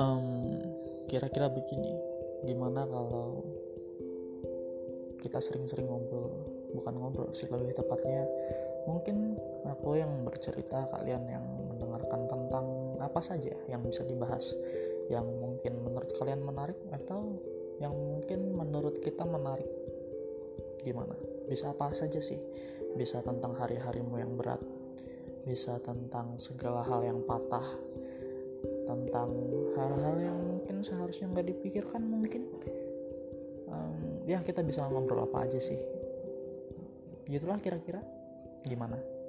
um, kira-kira begini gimana kalau kita sering-sering ngobrol? Bukan ngobrol sih lebih tepatnya mungkin aku yang bercerita kalian yang mendengarkan tentang apa saja yang bisa dibahas. Yang mungkin menurut kalian menarik atau yang mungkin menurut kita menarik? Gimana? Bisa apa saja sih? Bisa tentang hari-harimu yang berat bisa tentang segala hal yang patah tentang hal-hal yang mungkin seharusnya nggak dipikirkan mungkin. Um, ya kita bisa ngobrol apa aja sih. Gitulah kira-kira. Gimana